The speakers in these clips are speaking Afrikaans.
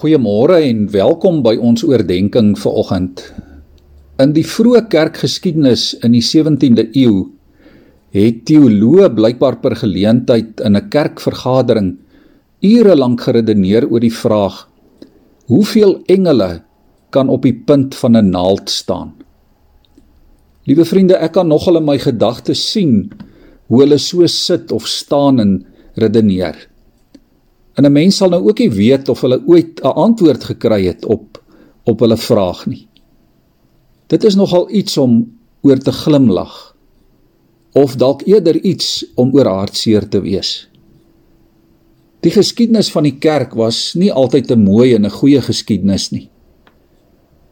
Goeiemôre en welkom by ons oordeenking vir oggend. In die vroeë kerkgeskiedenis in die 17de eeu het teoloë blykbaar per geleentheid in 'n kerkvergadering ure lank geredeneer oor die vraag: Hoeveel engele kan op die punt van 'n naald staan? Liewe vriende, ek kan nogal in my gedagtes sien hoe hulle so sit of staan en redeneer. En 'n mens sal nou ook nie weet of hulle ooit 'n antwoord gekry het op op hulle vraag nie. Dit is nogal iets om oor te glimlag of dalk eerder iets om oor hartseer te wees. Die geskiedenis van die kerk was nie altyd 'n mooi en 'n goeie geskiedenis nie.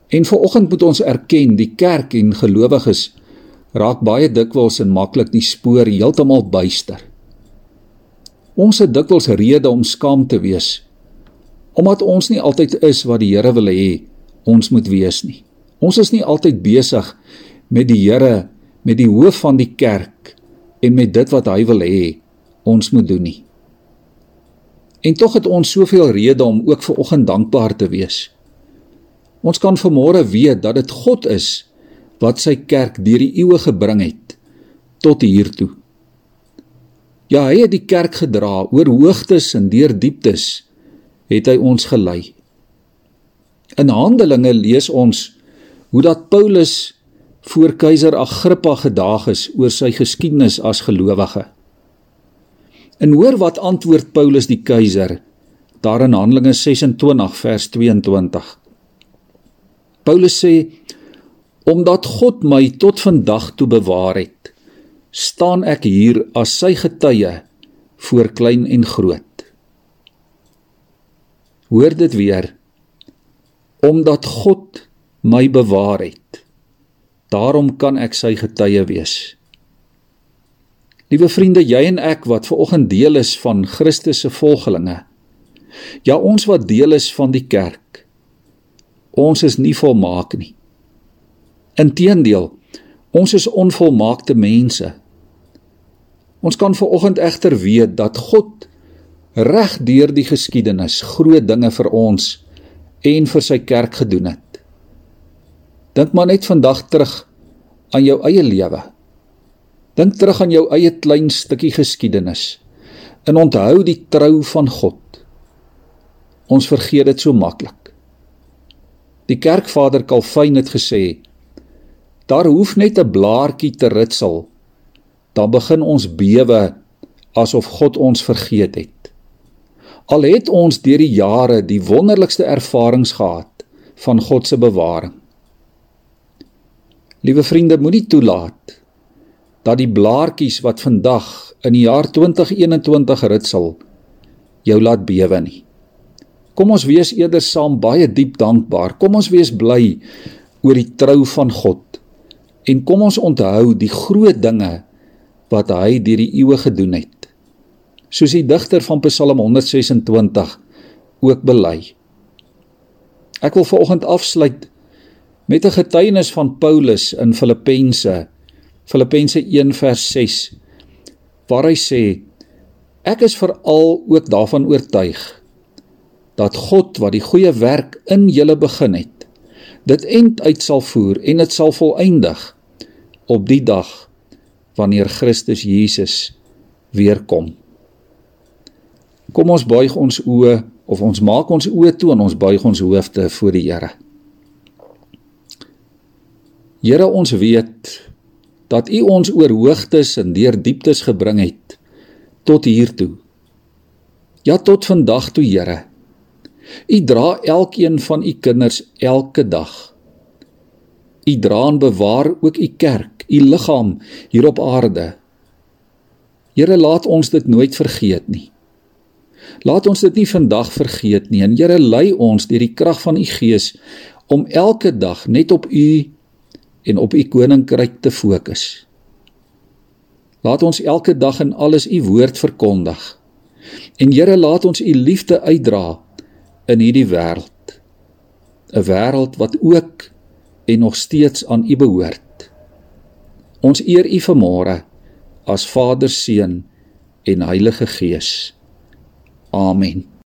En vanoggend moet ons erken die kerk en gelowiges raak baie dikwels en maklik die spoor heeltemal byster. Ons het dikwels rede om skaam te wees omdat ons nie altyd is wat die Here wil hê ons moet wees nie. Ons is nie altyd besig met die Here, met die hoof van die kerk en met dit wat hy wil hê ons moet doen nie. En tog het ons soveel rede om ook ver oggend dankbaar te wees. Ons kan vanmôre weet dat dit God is wat sy kerk deur die eeue gebring het tot hier toe. Ja, hy het die kerk gedra oor hoogtes en deur dieptes het hy ons gelei. In Handelinge lees ons hoe dat Paulus voor keiser Agrippa gedaag is oor sy geskiedenis as gelowige. En hoor wat antwoord Paulus die keiser daar in Handelinge 26 vers 22. Paulus sê omdat God my tot vandag toe bewaar het staan ek hier as sy getuie voor klein en groot. Hoor dit weer. Omdat God my bewaar het, daarom kan ek sy getuie wees. Liewe vriende, jy en ek wat ver oggend deel is van Christus se volgelinge. Ja, ons wat deel is van die kerk. Ons is nie volmaak nie. Inteendeel, Ons is onvolmaakte mense. Ons kan ver oggend egter weet dat God reg deur die geskiedenis groot dinge vir ons en vir sy kerk gedoen het. Dink maar net vandag terug aan jou eie lewe. Dink terug aan jou eie klein stukkie geskiedenis en onthou die trou van God. Ons vergeet dit so maklik. Die kerkvader Calvin het gesê Daar hoef net 'n blaartjie te ritsel. Dan begin ons bewe asof God ons vergeet het. Al het ons deur die jare die wonderlikste ervarings gehad van God se bewaring. Liewe vriende, moenie toelaat dat die blaartjies wat vandag in die jaar 2021 ritsel jou laat bewe nie. Kom ons wees eerder saam baie diep dankbaar. Kom ons wees bly oor die trou van God En kom ons onthou die groot dinge wat hy deur die eeue gedoen het. Soos die digter van Psalm 126 ook bely. Ek wil veraloggend afsluit met 'n getuienis van Paulus in Filippense Filippense 1 vers 6 waar hy sê ek is veral ook daarvan oortuig dat God wat die goeie werk in julle begin het dit end uit sal voer en dit sal volëindig op die dag wanneer Christus Jesus weer kom. Kom ons buig ons oë of ons maak ons oë toe en ons buig ons hoofde voor die Here. Here, ons weet dat U ons oor hoogtes en deur dieptes gebring het tot hier toe. Ja, tot vandag toe, Here. U dra elkeen van U kinders elke dag. U dra en bewaar ook U kerk u liggaam hier op aarde. Here laat ons dit nooit vergeet nie. Laat ons dit nie vandag vergeet nie en Here lei ons deur die krag van u Gees om elke dag net op u en op u koninkryk te fokus. Laat ons elke dag in alles u woord verkondig. En Here laat ons u liefde uitdra in hierdie wêreld. 'n Wêreld wat ook en nog steeds aan u behoort. Ons eer U vanmôre as Vader, Seun en Heilige Gees. Amen.